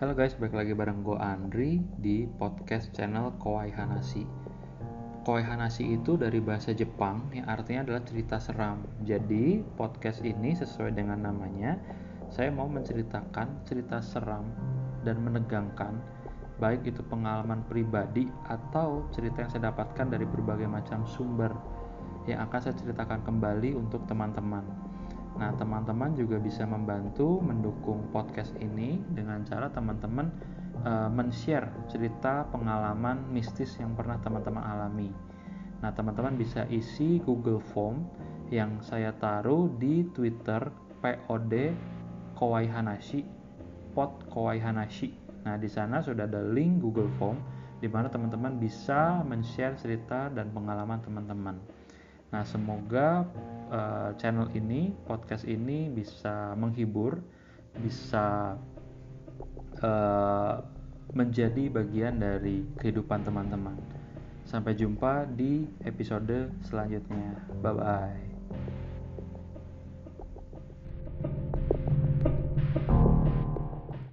Halo guys, balik lagi bareng gue Andri di podcast channel Kawaii Hanashi. Kawaii Hanashi itu dari bahasa Jepang yang artinya adalah cerita seram. Jadi podcast ini sesuai dengan namanya, saya mau menceritakan cerita seram dan menegangkan, baik itu pengalaman pribadi atau cerita yang saya dapatkan dari berbagai macam sumber yang akan saya ceritakan kembali untuk teman-teman. Nah, teman-teman juga bisa membantu mendukung podcast ini dengan cara teman-teman uh, men-share cerita pengalaman mistis yang pernah teman-teman alami. Nah, teman-teman bisa isi Google Form yang saya taruh di Twitter POD Kowai Hanashi, Pod Kowai Hanashi. Nah, di sana sudah ada link Google Form di mana teman-teman bisa men-share cerita dan pengalaman teman-teman. Nah, semoga uh, channel ini, podcast ini bisa menghibur, bisa uh, menjadi bagian dari kehidupan teman-teman. Sampai jumpa di episode selanjutnya. Bye bye.